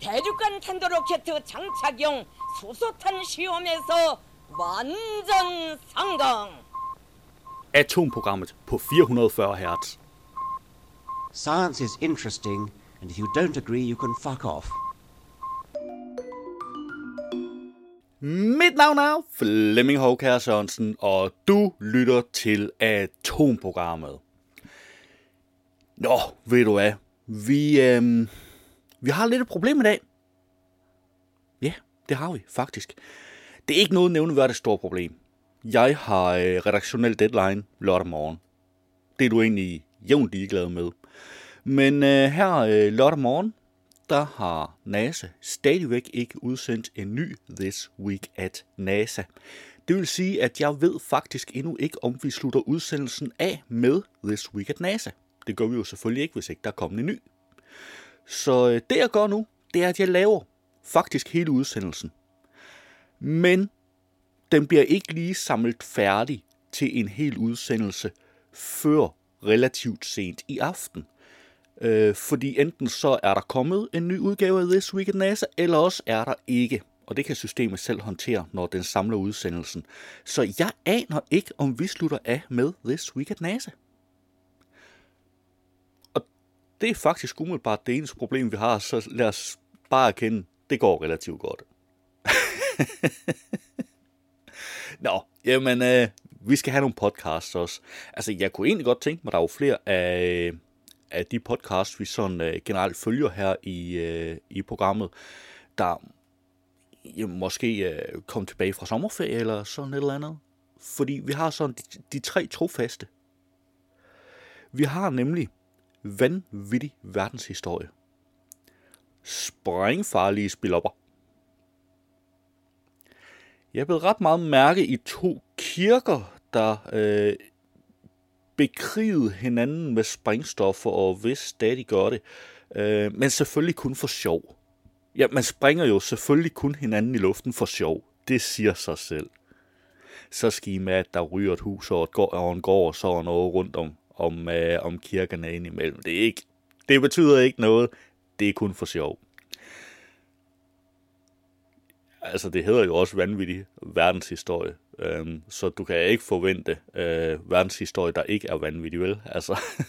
대륙간 탄도로켓 장착용 수소탄 시험에서 완전 성공. Atomprogrammet på 440 Hz. Science is interesting, and if you don't agree, you can fuck off. Mit navn er Flemming Håkær Sørensen, og du lytter til Atomprogrammet. Nå, ved du hvad? Vi, øhm, vi har lidt et problem i dag. Ja, det har vi faktisk. Det er ikke noget nævneværdigt stort problem. Jeg har øh, redaktionel deadline lørdag morgen. Det er du egentlig jævnt ligeglad med. Men øh, her øh, lørdag morgen, der har NASA stadigvæk ikke udsendt en ny This Week at NASA. Det vil sige, at jeg ved faktisk endnu ikke, om vi slutter udsendelsen af med This Week at NASA. Det gør vi jo selvfølgelig ikke, hvis ikke der kommer en ny. Så øh, det jeg gør nu, det er, at jeg laver faktisk hele udsendelsen. Men den bliver ikke lige samlet færdig til en hel udsendelse før relativt sent i aften. Øh, fordi enten så er der kommet en ny udgave af This Week at NASA, eller også er der ikke. Og det kan systemet selv håndtere, når den samler udsendelsen. Så jeg aner ikke, om vi slutter af med This Week at NASA. Og det er faktisk umiddelbart det eneste problem, vi har, så lad os bare erkende, det går relativt godt. Nå, jamen, øh, vi skal have nogle podcasts også. Altså, jeg kunne egentlig godt tænke mig, at der er jo flere af, af de podcasts, vi sådan øh, generelt følger her i, øh, i programmet, der ja, måske øh, kom tilbage fra sommerferie eller sådan et eller andet. Fordi vi har sådan de, de tre trofaste. Vi har nemlig vanvittig verdenshistorie. Sprængfarlige spilopper. Jeg blev ret meget mærke i to kirker, der øh, bekrigede hinanden med sprængstoffer, og hvis stadig gør det. Øh, men selvfølgelig kun for sjov. Ja, man springer jo selvfølgelig kun hinanden i luften for sjov. Det siger sig selv. Så skal I med, at der ryger et hus og, et går, og en gård, og så er noget rundt om, om, øh, om kirkerne indimellem. Det, er ikke, det betyder ikke noget. Det er kun for sjov altså det hedder jo også vanvittig verdenshistorie, øhm, så du kan ikke forvente øh, verdenshistorie, der ikke er vanvittig, vel? Altså.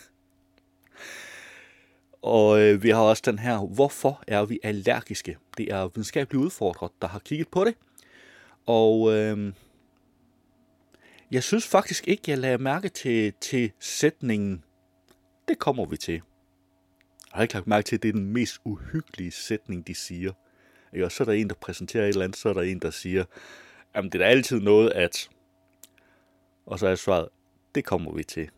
og øh, vi har også den her, hvorfor er vi allergiske? Det er videnskabeligt udfordret, der har kigget på det. Og øh, jeg synes faktisk ikke, jeg lagde mærke til, til sætningen, det kommer vi til. Jeg har ikke lagt mærke til, at det er den mest uhyggelige sætning, de siger. Ikke? Og så er der en, der præsenterer et eller andet, så er der en, der siger, jamen det er da altid noget, at... Og så er svaret, det kommer vi til.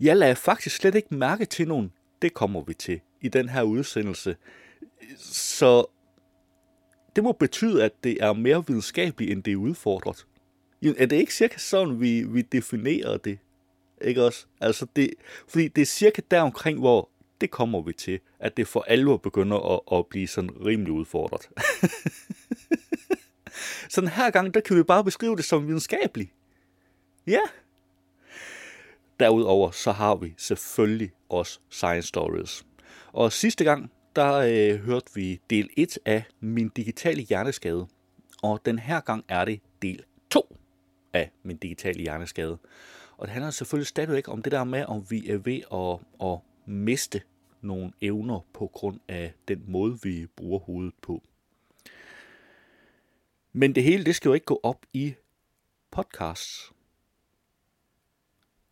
Jeg lagde faktisk slet ikke mærke til nogen, det kommer vi til i den her udsendelse. Så det må betyde, at det er mere videnskabeligt, end det er udfordret. Er det ikke cirka sådan, vi, vi definerer det? Ikke også? Altså det, fordi det er cirka der omkring, hvor det kommer vi til, at det for alvor begynder at, at blive sådan rimelig udfordret. så den her gang, der kan vi bare beskrive det som videnskabeligt. Ja. Derudover så har vi selvfølgelig også Science Stories. Og sidste gang, der øh, hørte vi del 1 af Min Digitale Hjerneskade. Og den her gang er det del af Min Digitale Hjerneskade. Og det handler selvfølgelig stadigvæk om det der med, om vi er ved at, at miste nogle evner på grund af den måde, vi bruger hovedet på. Men det hele, det skal jo ikke gå op i podcasts.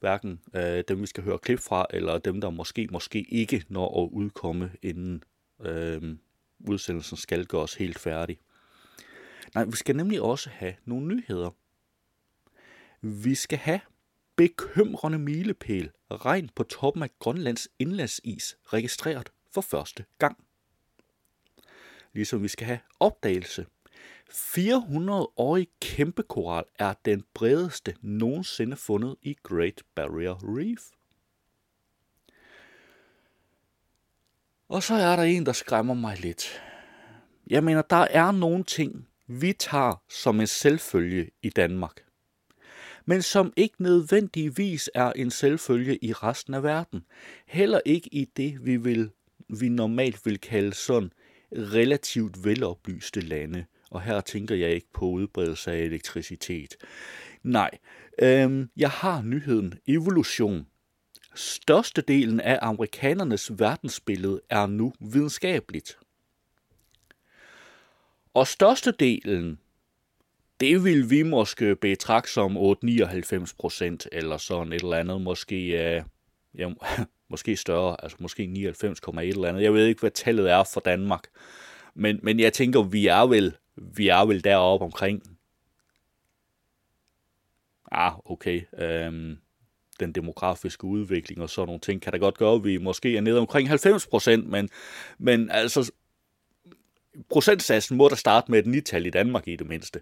Hverken øh, dem, vi skal høre klip fra, eller dem, der måske, måske ikke når at udkomme, inden øh, udsendelsen skal gøres helt færdig. Nej, vi skal nemlig også have nogle nyheder. Vi skal have bekymrende milepæl. Regn på toppen af Grønlands indlandsis registreret for første gang. Ligesom vi skal have opdagelse. 400-årig kæmpekoral er den bredeste nogensinde fundet i Great Barrier Reef. Og så er der en, der skræmmer mig lidt. Jeg mener, der er nogle ting, vi tager som en selvfølge i Danmark men som ikke nødvendigvis er en selvfølge i resten af verden. Heller ikke i det, vi, vil, vi normalt vil kalde sådan relativt veloplyste lande. Og her tænker jeg ikke på udbredelse af elektricitet. Nej, øhm, jeg har nyheden evolution. Størstedelen af amerikanernes verdensbillede er nu videnskabeligt. Og størstedelen, det vil vi måske betragte som 8-99 procent, eller sådan et eller andet, måske, øh, ja, måske større, altså måske 99,1 eller andet. Jeg ved ikke, hvad tallet er for Danmark. Men, men jeg tænker, vi er vel, vi er vel deroppe omkring. Ah, okay. Øhm, den demografiske udvikling og sådan nogle ting, kan da godt gøre, at vi måske er nede omkring 90 procent, men, men altså, procentsatsen må der starte med et nital i Danmark i det mindste.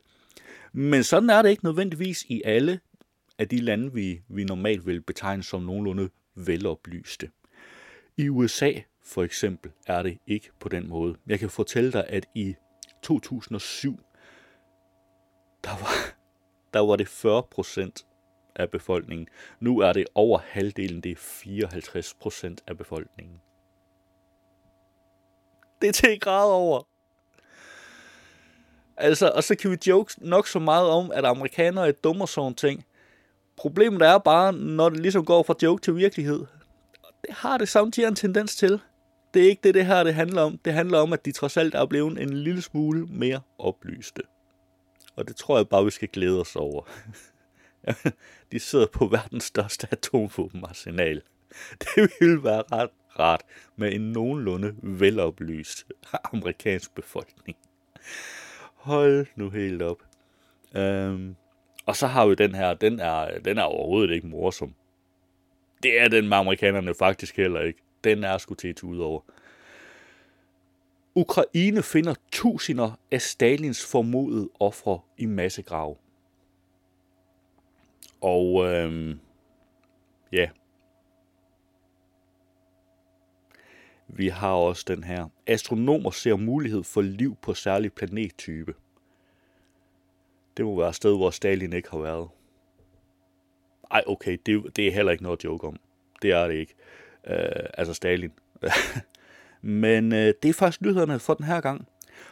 Men sådan er det ikke nødvendigvis i alle af de lande, vi, vi normalt vil betegne som nogenlunde veloplyste. I USA for eksempel er det ikke på den måde. Jeg kan fortælle dig, at i 2007, der var, der var det 40 procent af befolkningen. Nu er det over halvdelen, det er 54 procent af befolkningen. Det er til grad over. Altså, og så kan vi joke nok så meget om, at amerikanere er dumme og sådan ting. Problemet er bare, når det ligesom går fra joke til virkelighed. Det har det samtidig en tendens til. Det er ikke det, det her det handler om. Det handler om, at de trods alt er blevet en lille smule mere oplyste. Og det tror jeg bare, vi skal glæde os over. de sidder på verdens største atomvåbenarsenal. Det ville være ret rart med en nogenlunde veloplyst amerikansk befolkning. Hold nu helt op. Um, og så har vi den her, den er, den er overhovedet ikke morsom. Det er den med amerikanerne faktisk heller ikke. Den er sgu til ud over. Ukraine finder tusinder af Stalins formodede ofre i massegrave. Og øhm, ja, vi har også den her. Astronomer ser mulighed for liv på særlig planettype. Det må være et sted, hvor Stalin ikke har været. Ej, okay, det, det er heller ikke noget at joke om. Det er det ikke. Øh, altså Stalin. Men øh, det er faktisk nyhederne for den her gang.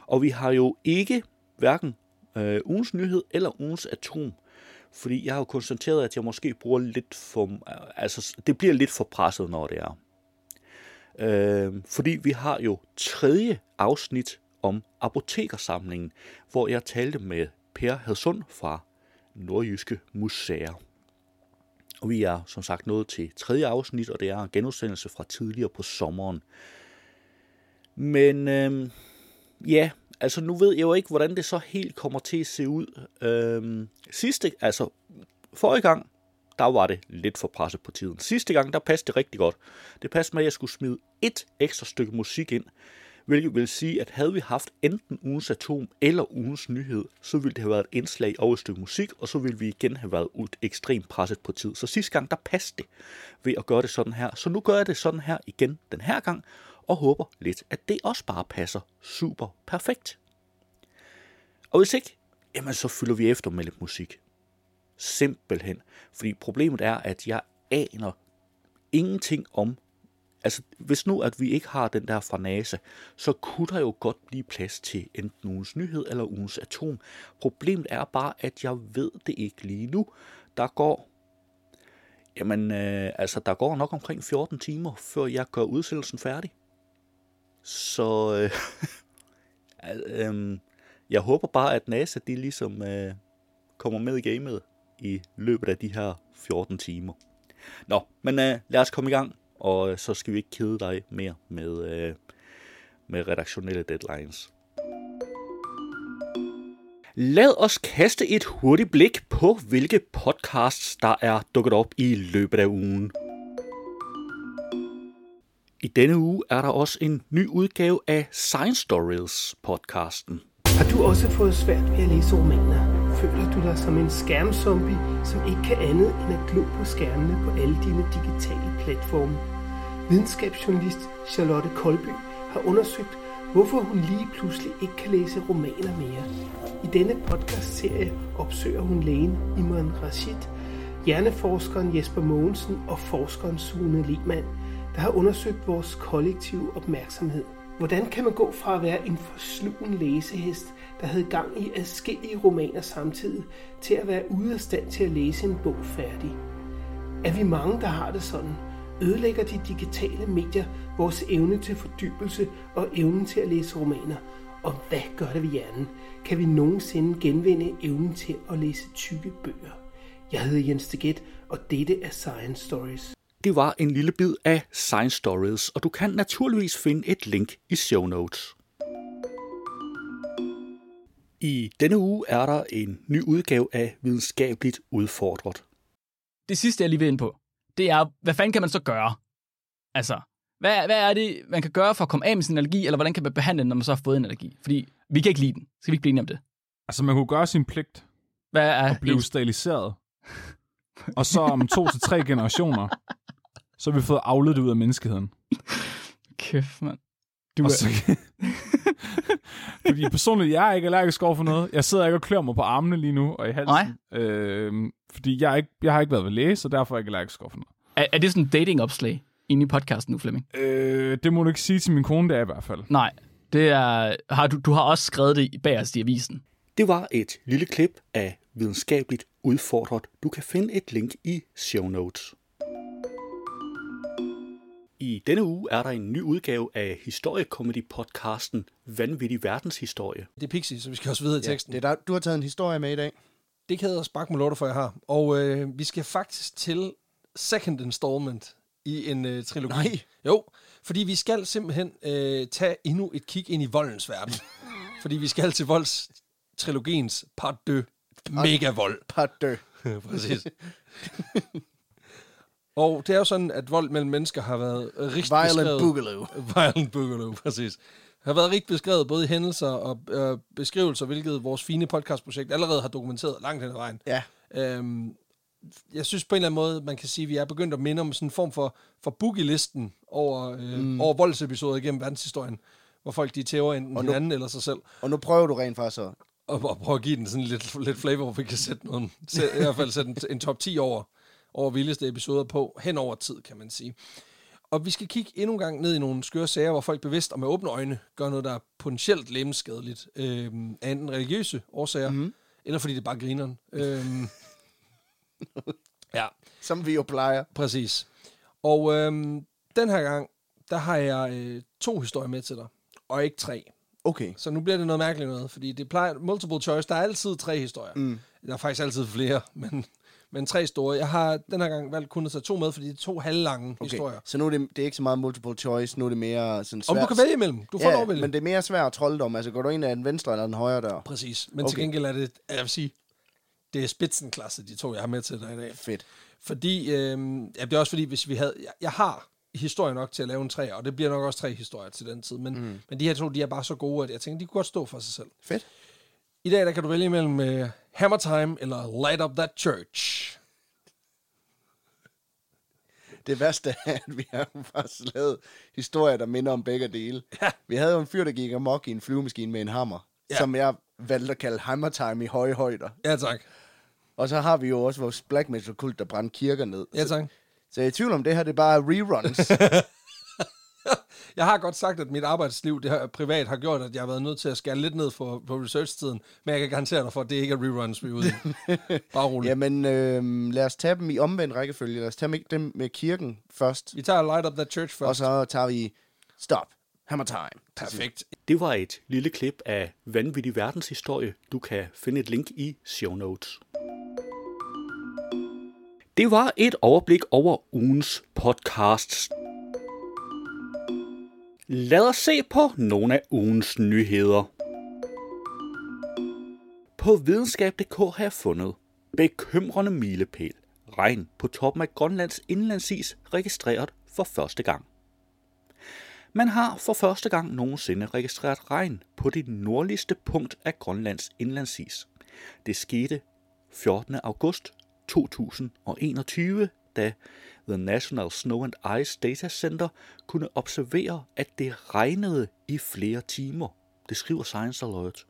Og vi har jo ikke hverken øh, ugens nyhed eller ugens atom. Fordi jeg har jo konstateret, at jeg måske bruger lidt for... Altså, det bliver lidt for presset, når det er. Øh, fordi vi har jo tredje afsnit om apotekersamlingen, hvor jeg talte med Per Hadsund fra Nordjyske Museer. Og vi er som sagt nået til tredje afsnit, og det er en genudsendelse fra tidligere på sommeren. Men øh, ja, altså nu ved jeg jo ikke, hvordan det så helt kommer til at se ud. Øh, sidste, altså forrige gang, der var det lidt for presset på tiden. Sidste gang, der passede det rigtig godt. Det passede med, at jeg skulle smide et ekstra stykke musik ind, hvilket vil sige, at havde vi haft enten ugens atom eller ugens nyhed, så ville det have været et indslag over et stykke musik, og så ville vi igen have været ud ekstremt presset på tid. Så sidste gang, der passede det ved at gøre det sådan her. Så nu gør jeg det sådan her igen den her gang, og håber lidt, at det også bare passer super perfekt. Og hvis ikke, jamen så fylder vi efter med lidt musik. Simpelthen. Fordi problemet er, at jeg aner ingenting om, altså hvis nu, at vi ikke har den der fra NASA, så kunne der jo godt blive plads til enten ugens nyhed eller ugens atom. Problemet er bare, at jeg ved det ikke lige nu. Der går Jamen, øh, altså, der går nok omkring 14 timer, før jeg gør udsendelsen færdig. Så øh, øh, jeg håber bare, at NASA de ligesom øh, kommer med i gamet i løbet af de her 14 timer. Nå, men øh, lad os komme i gang, og øh, så skal vi ikke kede dig mere med, øh, med redaktionelle deadlines. Lad os kaste et hurtigt blik på, hvilke podcasts, der er dukket op i løbet af ugen. I denne uge er der også en ny udgave af Science Stories podcasten. Har du også fået svært ved at læse romaner? Føler du dig som en skærmzombie, som ikke kan andet end at glo på skærmene på alle dine digitale platforme? Videnskabsjournalist Charlotte Kolby har undersøgt, hvorfor hun lige pludselig ikke kan læse romaner mere. I denne podcast-serie opsøger hun lægen Imran Rashid, hjerneforskeren Jesper Mogensen og forskeren Sune Lehmann, der har undersøgt vores kollektive opmærksomhed. Hvordan kan man gå fra at være en forslugen læsehest, der havde gang i adskillige romaner samtidig, til at være ude af stand til at læse en bog færdig? Er vi mange, der har det sådan? Ødelægger de digitale medier vores evne til fordybelse og evnen til at læse romaner? Og hvad gør det ved hjernen? Kan vi nogensinde genvinde evnen til at læse tykke bøger? Jeg hedder Jens Deget, og dette er Science Stories. Det var en lille bid af Science Stories, og du kan naturligvis finde et link i show notes. I denne uge er der en ny udgave af Videnskabeligt Udfordret. Det sidste, jeg lige vil ind på, det er, hvad fanden kan man så gøre? Altså, hvad, hvad er det, man kan gøre for at komme af med sin allergi, eller hvordan kan man behandle den, når man så har fået en allergi? Fordi vi kan ikke lide den. Skal vi ikke blive enige om det? Altså, man kunne gøre sin pligt Hvad er og blive ens- steriliseret. og så om to til tre generationer, så har vi fået afledt det ud af menneskeheden. Kæft, mand. Du er... så... Fordi personligt, jeg er ikke allergisk over for noget. Jeg sidder ikke og klør mig på armene lige nu og i halsen. Øh, fordi jeg, ikke, jeg har ikke været ved læge, så derfor er jeg ikke allergisk over for noget. er, er det sådan en dating-opslag inde i podcasten nu, Flemming? Øh, det må du ikke sige til min kone, det er i hvert fald. Nej. Det er, har du, du har også skrevet det bagerst i avisen. Det var et lille klip af Videnskabeligt Udfordret. Du kan finde et link i show notes. I denne uge er der en ny udgave af historiekomedy-podcasten Vanvittig Verdenshistorie. Det er Pixie, så vi skal også videre i teksten. Det er der, du har taget en historie med i dag. Det kan jeg sparke med lorte for, jeg har. Og øh, vi skal faktisk til second installment i en øh, trilogi. Nej. Jo, fordi vi skal simpelthen øh, tage endnu et kig ind i voldens verden. fordi vi skal til voldstrilogiens part 2. Mega vold. Part dø. Præcis. Og det er jo sådan, at vold mellem mennesker har været rigt Violent beskrevet. Boogaloo. Violent Boogaloo, præcis. Har været rigt beskrevet både i hændelser og øh, beskrivelser, hvilket vores fine podcastprojekt allerede har dokumenteret langt hen ad vejen. Ja. Øhm, jeg synes på en eller anden måde, man kan sige, at vi er begyndt at minde om sådan en form for, for boogie-listen over, øh, mm. over voldsepisoder igennem verdenshistorien, hvor folk de tæver enten Og nu- hinanden eller sig selv, Og nu prøver du rent faktisk at... og, og prøve at give den sådan lidt, lidt flavor, hvor vi kan sætte nogle, sæt, i hvert fald sætte en, en top 10 over, over vildeste episoder på, hen over tid, kan man sige. Og vi skal kigge endnu en gang ned i nogle skøre sager, hvor folk bevidst og med åbne øjne gør noget, der er potentielt lemskadeligt, øh, af enten religiøse årsager, mm. eller fordi det er bare grineren. Øh, ja, Som vi jo plejer. præcis. Og øh, den her gang, der har jeg øh, to historier med til dig, og ikke tre. Okay. Så nu bliver det noget mærkeligt noget, fordi det plejer, multiple choice, der er altid tre historier. Mm. Der er faktisk altid flere, men, men tre store. Jeg har den her gang valgt kun at tage to med, fordi det er to halvlange okay. historier. Så nu er det, det er ikke så meget multiple choice, nu er det mere sådan svært. Om du kan vælge imellem. Du får ja, lov men det er mere svært trolddom. Altså går du ind ad den venstre eller den højre dør? Præcis. Men okay. Til gengæld er det, jeg vil sige, det er spidsenklasse, de to, jeg har med til dig i dag. Fedt. Fordi, øh, ja, det er også fordi, hvis vi havde, jeg, jeg har historie nok til at lave en tre, og det bliver nok også tre historier til den tid, men, mm. men de her to, de er bare så gode, at jeg tænker, de kunne godt stå for sig selv. Fedt. I dag, der kan du vælge mellem uh, Hammer Time eller Light Up That Church. Det værste er, at vi har faktisk lavet historier, der minder om begge dele. Ja. Vi havde jo en fyr, der gik amok i en flyvemaskine med en hammer, Ja. som jeg valgte at kalde hammer time i høje højder. Ja, tak. Og så har vi jo også vores black metal kult, der brændte kirker ned. Ja, så, tak. så jeg er i tvivl om, det her det er bare reruns. Jeg har godt sagt, at mit arbejdsliv det her, privat har gjort, at jeg har været nødt til at skære lidt ned for, på research-tiden, men jeg kan garantere dig for, at det ikke er reruns, vi er ude i. Bare roligt. Jamen, øh, lad os tage dem i omvendt rækkefølge. Lad os tage dem med kirken først. Vi tager Light Up That Church først. Og så tager vi stop. Hammer time. Perfekt. Det var et lille klip af Vanvittig Verdenshistorie. Du kan finde et link i show notes. Det var et overblik over ugens podcasts. Lad os se på nogle af ugens nyheder. På videnskab.dk har jeg fundet bekymrende milepæl. Regn på toppen af Grønlands indlandsis registreret for første gang. Man har for første gang nogensinde registreret regn på det nordligste punkt af Grønlands indlandsis. Det skete 14. august 2021, da The National Snow and Ice Data Center kunne observere, at det regnede i flere timer. Det skriver Science Alert.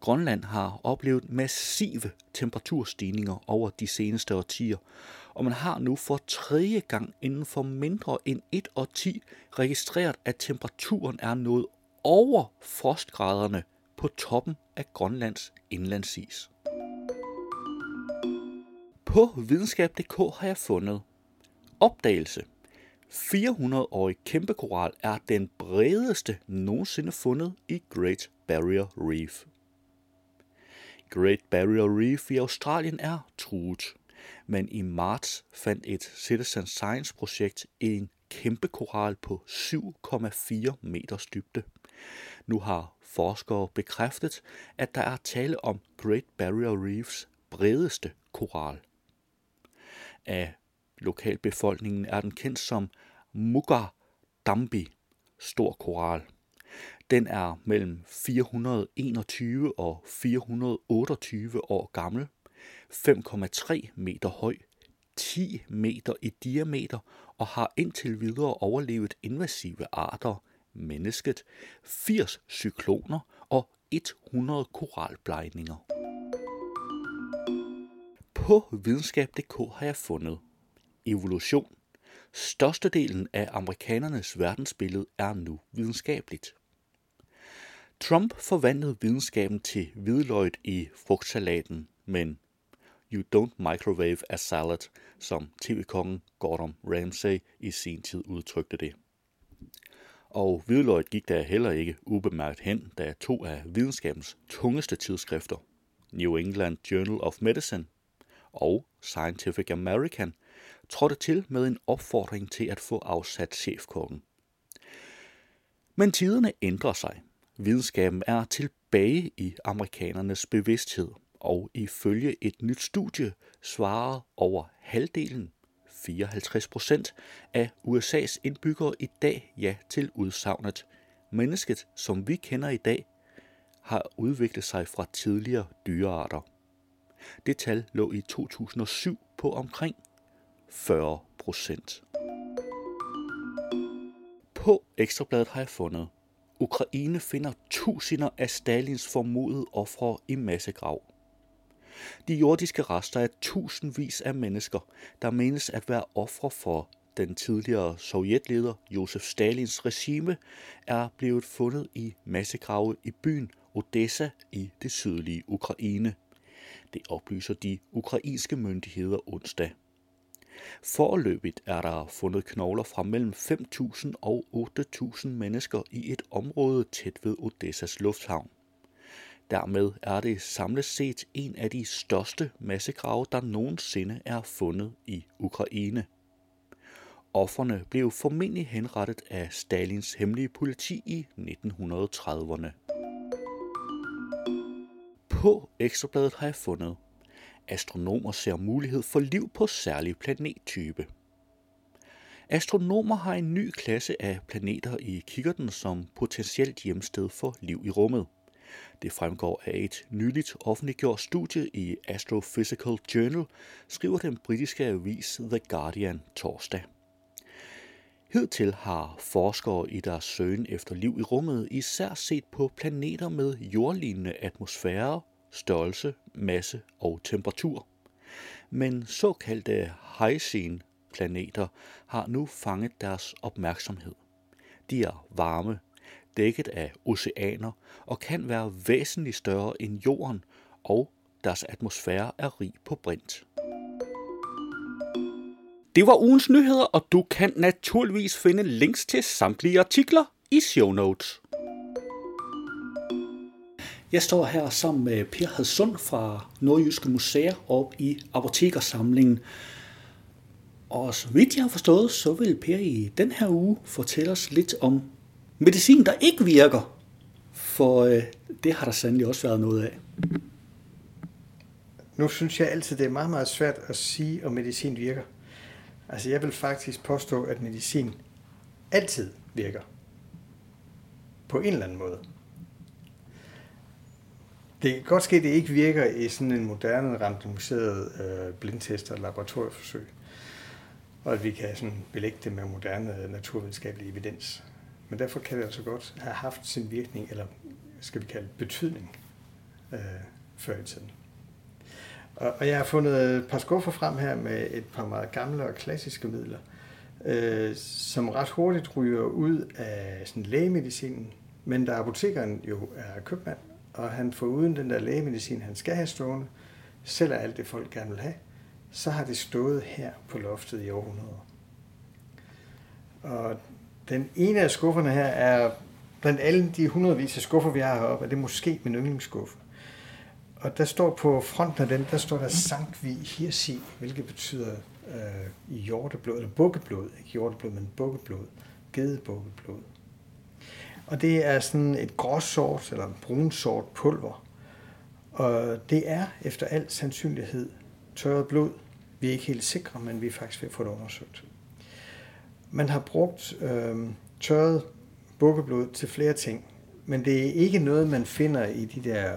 Grønland har oplevet massive temperaturstigninger over de seneste årtier, og man har nu for tredje gang inden for mindre end 1 årti registreret, at temperaturen er nået over frostgraderne på toppen af Grønlands indlandsis. På videnskab.dk har jeg fundet opdagelse. 400-årig kæmpekoral er den bredeste nogensinde fundet i Great Barrier Reef. Great Barrier Reef i Australien er truet, men i marts fandt et Citizen Science projekt en kæmpe koral på 7,4 meters dybde. Nu har forskere bekræftet, at der er tale om Great Barrier Reefs bredeste koral. Af lokalbefolkningen er den kendt som Mugga Dambi, stor koral. Den er mellem 421 og 428 år gammel, 5,3 meter høj, 10 meter i diameter og har indtil videre overlevet invasive arter, mennesket, 80 cykloner og 100 koralblejninger. På videnskab.dk har jeg fundet evolution. Størstedelen af amerikanernes verdensbillede er nu videnskabeligt. Trump forvandlede videnskaben til hvidløjt i frugtsalaten, men you don't microwave a salad, som tv-kongen Gordon Ramsay i sin tid udtrykte det. Og hvidløget gik der heller ikke ubemærket hen, da to af videnskabens tungeste tidsskrifter, New England Journal of Medicine og Scientific American, trådte til med en opfordring til at få afsat chefkokken. Men tiderne ændrer sig. Videnskaben er tilbage i amerikanernes bevidsthed, og ifølge et nyt studie svarer over halvdelen, 54 procent, af USA's indbyggere i dag ja til udsagnet. Mennesket, som vi kender i dag, har udviklet sig fra tidligere dyrearter. Det tal lå i 2007 på omkring 40 procent. På Ekstrabladet har jeg fundet, Ukraine finder tusinder af Stalins formodede ofre i massegrav. De jordiske rester af tusindvis af mennesker, der menes at være ofre for den tidligere sovjetleder Josef Stalins regime, er blevet fundet i massegrave i byen Odessa i det sydlige Ukraine. Det oplyser de ukrainske myndigheder onsdag. Forløbigt er der fundet knogler fra mellem 5.000 og 8.000 mennesker i et område tæt ved Odessas lufthavn. Dermed er det samlet set en af de største massegrave, der nogensinde er fundet i Ukraine. Offerne blev formentlig henrettet af Stalins hemmelige politi i 1930'erne. På Ekstrabladet har jeg fundet, astronomer ser mulighed for liv på særlig planettype. Astronomer har en ny klasse af planeter i kikkerten som potentielt hjemsted for liv i rummet. Det fremgår af et nyligt offentliggjort studie i Astrophysical Journal, skriver den britiske avis The Guardian torsdag. Hidtil har forskere i deres søgen efter liv i rummet især set på planeter med jordlignende atmosfære, størrelse, masse og temperatur. Men såkaldte Hycene planeter har nu fanget deres opmærksomhed. De er varme, dækket af oceaner og kan være væsentligt større end jorden, og deres atmosfære er rig på brint. Det var ugens nyheder, og du kan naturligvis finde links til samtlige artikler i show notes. Jeg står her sammen med Per Hadsund fra Nordjyske Museer op i Apotekersamlingen. Og så vidt jeg har forstået, så vil Per i den her uge fortælle os lidt om medicin, der ikke virker. For øh, det har der sandelig også været noget af. Nu synes jeg altid, det er meget, meget svært at sige, om medicin virker. Altså jeg vil faktisk påstå, at medicin altid virker. På en eller anden måde. Det kan godt ske, at det ikke virker i sådan en moderne randomiseret øh, blindtest og laboratorieforsøg. Og at vi kan sådan belægge det med moderne øh, naturvidenskabelig evidens. Men derfor kan det altså godt have haft sin virkning, eller skal vi kalde betydning, øh, før i tiden. Og, og jeg har fundet et par skuffer frem her med et par meget gamle og klassiske midler, øh, som ret hurtigt ryger ud af sådan lægemedicinen. Men da apotekeren jo er købmand, og han får uden den der lægemedicin, han skal have stående, sælger alt det, folk gerne vil have, så har det stået her på loftet i århundreder. Og den ene af skufferne her er, blandt alle de hundredvis af skuffer, vi har heroppe, er det måske min yndlingsskuffe. Og der står på fronten af den, der står der Sankvi Hirsi, hvilket betyder øh, hjorteblod, eller bukkeblod, ikke hjorteblod, men bukkeblod, gedebukkeblod. Og det er sådan et gråsort eller brunsort pulver. Og det er efter al sandsynlighed tørret blod. Vi er ikke helt sikre, men vi er faktisk ved at få det undersøgt. Man har brugt øh, tørret bukkeblod til flere ting, men det er ikke noget, man finder i de der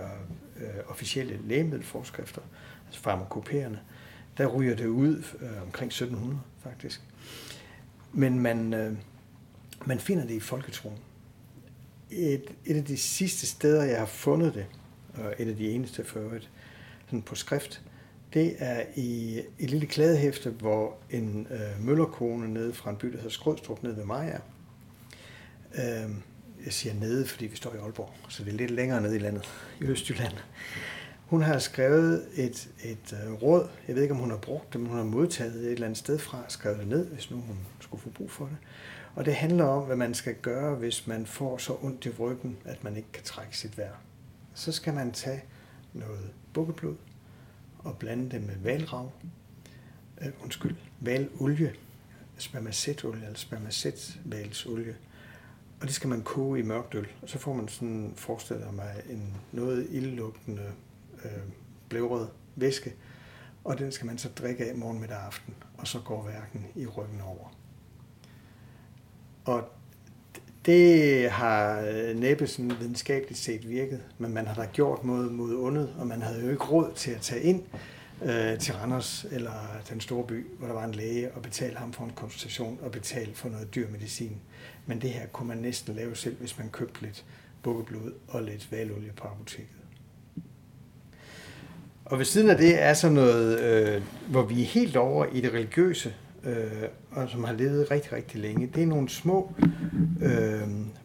øh, officielle lægemiddelforskrifter, altså farmakoperende. Der ryger det ud øh, omkring 1700 faktisk. Men man, øh, man finder det i folketroen. Et, et af de sidste steder, jeg har fundet det, og et af de eneste for øvrigt, sådan på skrift, det er i et lille klædehæfte, hvor en øh, møllerkone nede fra en by, der hedder Skrødstrup, nede ved Maja. Øh, jeg siger nede, fordi vi står i Aalborg, så det er lidt længere nede i landet, i Østjylland. Hun har skrevet et, et øh, råd, jeg ved ikke, om hun har brugt det, men hun har modtaget det et eller andet sted fra, skrevet det ned, hvis nu hun skulle få brug for det. Og det handler om, hvad man skal gøre, hvis man får så ondt i ryggen, at man ikke kan trække sit vejr. Så skal man tage noget bukkeblod, og blande det med valrav, øh, undskyld, valolie, spermacetolie eller spermacetvalsolie. Og det skal man koge i mørkt øl. Og så får man sådan, forestiller mig, en noget ildlugtende øh, blævrød væske. Og den skal man så drikke af morgen, middag og aften. Og så går værken i ryggen over. Og det har øh, næppe sådan videnskabeligt set virket, men man har da gjort noget mod ondet, og man havde jo ikke råd til at tage ind øh, til Randers eller den store by, hvor der var en læge, og betale ham for en konsultation og betale for noget dyr medicin. Men det her kunne man næsten lave selv, hvis man købte lidt bukkeblod og lidt valolie på apoteket. Og ved siden af det er så noget, øh, hvor vi er helt over i det religiøse, øh, og som har levet rigtig, rigtig længe. Det er nogle små øh,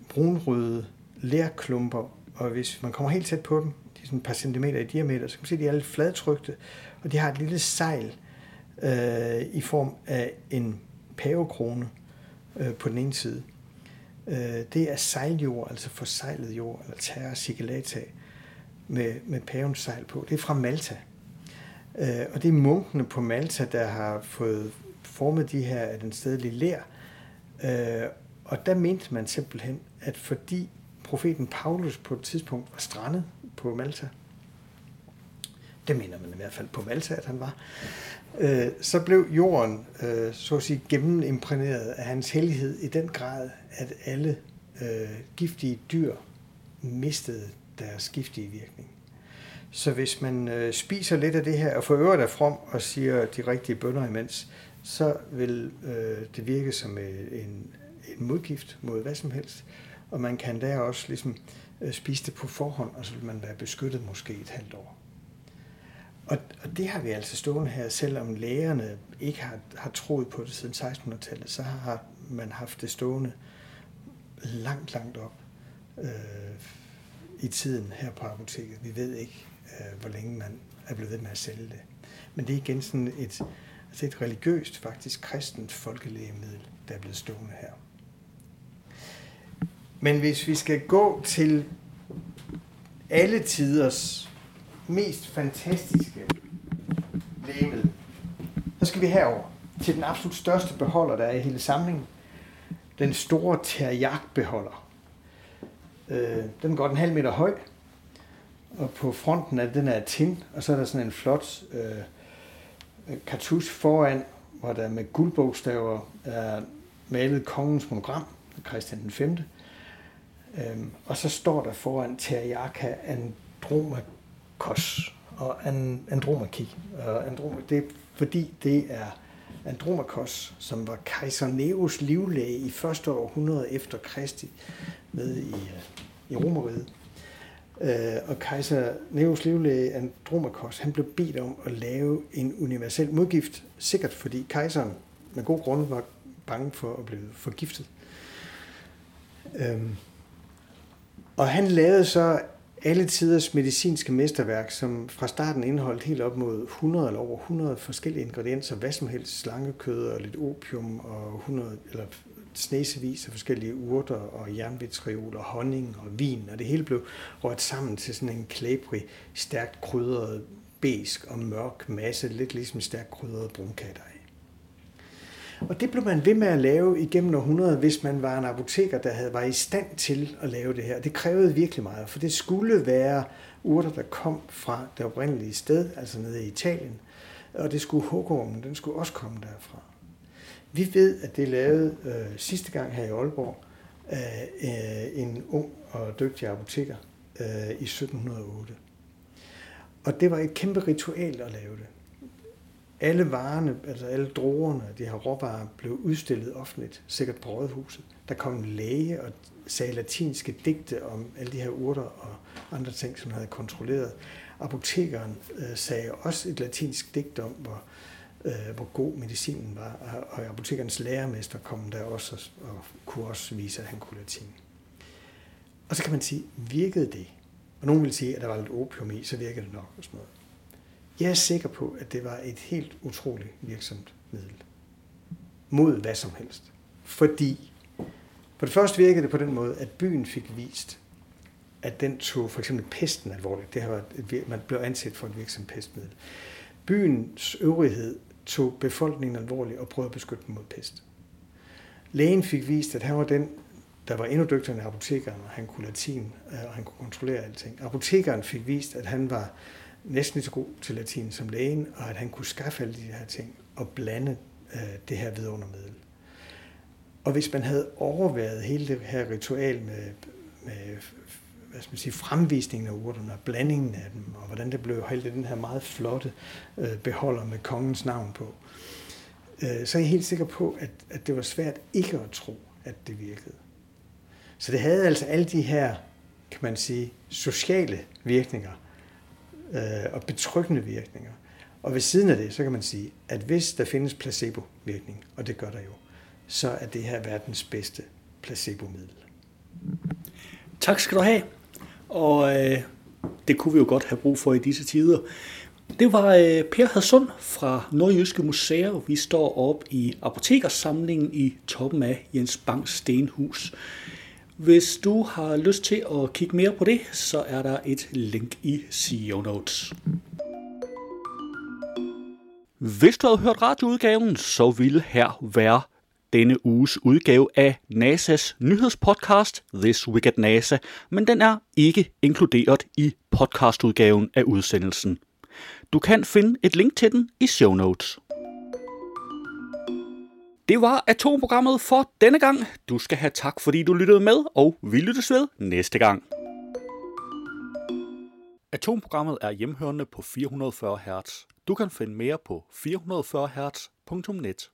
brunrøde lærklumper, og hvis man kommer helt tæt på dem, de er sådan et par centimeter i diameter, så kan man se, at de er lidt fladtrykte, og de har et lille sejl øh, i form af en pavekrone øh, på den ene side. Øh, det er sejljord, altså forsejlet jord, eller terra sigillata, med, med pavens sejl på. Det er fra Malta. Øh, og det er munkene på Malta, der har fået formet de her af den stedlige lær. Øh, og der mente man simpelthen, at fordi profeten Paulus på et tidspunkt var strandet på Malta, det mener man i hvert fald på Malta, at han var, øh, så blev jorden, øh, så at sige, gennemimprægneret af hans hellighed i den grad, at alle øh, giftige dyr mistede deres giftige virkning. Så hvis man øh, spiser lidt af det her, og for øvrigt er from og siger de rigtige bønder imens, så vil øh, det virke som øh, en, en modgift mod hvad som helst. Og man kan der også ligesom øh, spise det på forhånd, og så vil man være beskyttet måske et halvt år. Og, og det har vi altså stående her, selvom lægerne ikke har, har troet på det siden 1600-tallet, så har man haft det stående langt, langt op øh, i tiden her på apoteket. Vi ved ikke, øh, hvor længe man er blevet ved med at sælge det. Men det er igen sådan et, altså et religiøst, faktisk kristent folkelægemiddel, der er blevet stående her. Men hvis vi skal gå til alle tiders mest fantastiske lægemiddel, så skal vi herover til den absolut største beholder, der er i hele samlingen. Den store terjak-beholder. Øh, den er godt en halv meter høj, og på fronten af den er tin, og så er der sådan en flot øh, øh kartus foran, hvor der med guldbogstaver er malet kongens monogram, Christian den 5. Øhm, og så står der foran Teriaka Andromakos og Andromaki. Og det er fordi det er Andromakos, som var kejser Neos livlæge i første århundrede efter Kristi med i, øh, i Romeriet. Øh, og kejser Neos livlæge Andromakos, han blev bedt om at lave en universel modgift, sikkert fordi kejseren med god grund var bange for at blive forgiftet. Øhm, og han lavede så alle tiders medicinske mesterværk, som fra starten indeholdt helt op mod 100 eller over 100 forskellige ingredienser, hvad som helst, slangekød og lidt opium og 100 eller snesevis af forskellige urter og jernvitriol og honning og vin, og det hele blev rørt sammen til sådan en klæbrig, stærkt krydret, besk og mørk masse, lidt ligesom stærkt krydret brunkadej. Og det blev man ved med at lave igennem århundreder, hvis man var en apoteker, der havde, var i stand til at lave det her. Det krævede virkelig meget, for det skulle være urter, der kom fra det oprindelige sted, altså nede i Italien. Og det skulle hugormen, den skulle også komme derfra. Vi ved, at det lavede øh, sidste gang her i Aalborg af øh, en ung og dygtig apoteker øh, i 1708. Og det var et kæmpe ritual at lave det. Alle varerne, altså alle druerne, de her råvarer, blev udstillet offentligt, sikkert på rådhuset. Der kom en læge og sagde latinske digte om alle de her urter og andre ting, som havde kontrolleret. Apotekeren øh, sagde også et latinsk digt om, hvor, øh, hvor god medicinen var, og apotekernes lærermester kom der også og, og kunne også vise, at han kunne latin. Og så kan man sige, virkede det? Og nogen vil sige, at der var lidt opium i, så virkede det nok og sådan noget. Jeg er sikker på, at det var et helt utroligt virksomt middel. Mod hvad som helst. Fordi, for det første virkede det på den måde, at byen fik vist, at den tog for eksempel pesten alvorligt. Det var et, man blev anset for et virksomt pestmiddel. Byens øvrighed tog befolkningen alvorligt og prøvede at beskytte dem mod pest. Lægen fik vist, at han var den, der var endnu dygtigere end apotekeren, og han kunne latin, øh, og han kunne kontrollere alting. Apotekeren fik vist, at han var næsten lige så god til latin som lægen, og at han kunne skaffe alle de her ting og blande øh, det her vidundermiddel. Og hvis man havde overværet hele det her ritual med, med hvad skal man sige, fremvisningen af urterne og blandingen af dem, og hvordan det blev holdt i den her meget flotte øh, beholder med kongens navn på, øh, så er jeg helt sikker på, at, at det var svært ikke at tro, at det virkede. Så det havde altså alle de her, kan man sige, sociale virkninger, øh, og betryggende virkninger. Og ved siden af det, så kan man sige, at hvis der findes placebovirkning, og det gør der jo, så er det her verdens bedste placebomiddel. Tak skal du have. Og øh, det kunne vi jo godt have brug for i disse tider. Det var øh, Per Hadsund fra Nordjyske Museer. Vi står op i apotekersamlingen i toppen af Jens Bangs Stenhus. Hvis du har lyst til at kigge mere på det, så er der et link i CEO Notes. Hvis du havde hørt radioudgaven, så ville her være denne uges udgave af NASA's nyhedspodcast This Week at NASA, men den er ikke inkluderet i podcastudgaven af udsendelsen. Du kan finde et link til den i show notes. Det var atomprogrammet for denne gang. Du skal have tak, fordi du lyttede med, og vi lyttes ved næste gang. Atomprogrammet er hjemhørende på 440 Hz. Du kan finde mere på 440 Hz.net.